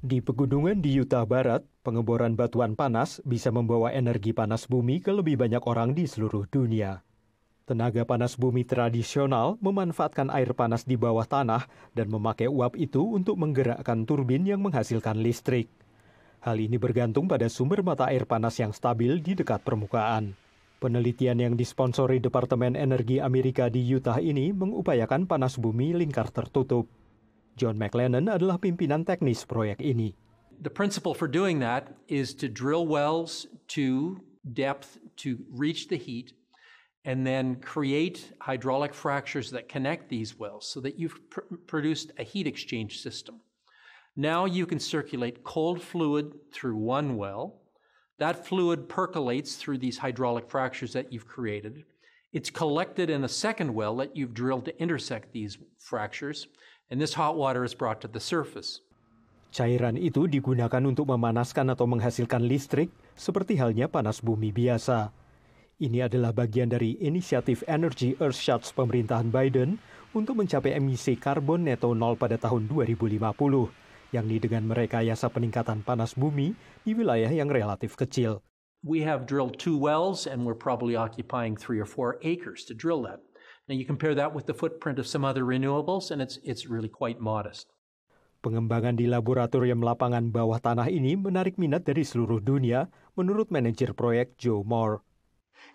Di pegunungan di Utah Barat, pengeboran batuan panas bisa membawa energi panas bumi ke lebih banyak orang di seluruh dunia. Tenaga panas bumi tradisional memanfaatkan air panas di bawah tanah dan memakai uap itu untuk menggerakkan turbin yang menghasilkan listrik. Hal ini bergantung pada sumber mata air panas yang stabil di dekat permukaan. Penelitian yang disponsori Departemen Energi Amerika di Utah ini mengupayakan panas bumi lingkar tertutup. John McLennan adalah pimpinan teknis proyek ini. The principle for doing that is to drill wells to depth to reach the heat and then create hydraulic fractures that connect these wells so that you've pr- produced a heat exchange system. Now you can circulate cold fluid through one well. That fluid percolates through these hydraulic fractures that you've created. It's collected in a second well that you've drilled to intersect these fractures, and this hot water is brought to the surface. Cairan itu digunakan untuk memanaskan atau menghasilkan listrik, seperti halnya panas bumi biasa. Ini adalah bagian dari inisiatif Energy Earthshots pemerintahan Biden untuk mencapai emisi karbon neto nol pada tahun 2050 yakni dengan merekayasa peningkatan panas bumi di wilayah yang relatif kecil. We have drilled two wells and we're probably occupying three or four acres to drill that. Now you compare that with the footprint of some other renewables and it's it's really quite modest. Pengembangan di laboratorium lapangan bawah tanah ini menarik minat dari seluruh dunia, menurut manajer proyek Joe Moore.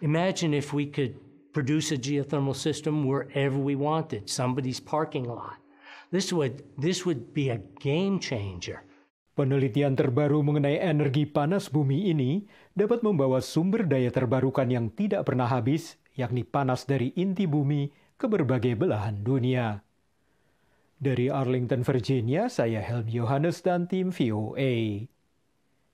Imagine if we could produce a geothermal system wherever we wanted, somebody's parking lot. This would this would be a game changer. Penelitian terbaru mengenai energi panas bumi ini dapat membawa sumber daya terbarukan yang tidak pernah habis, yakni panas dari inti bumi ke berbagai belahan dunia. Dari Arlington, Virginia, saya Helmi Yohanes dan tim VOA.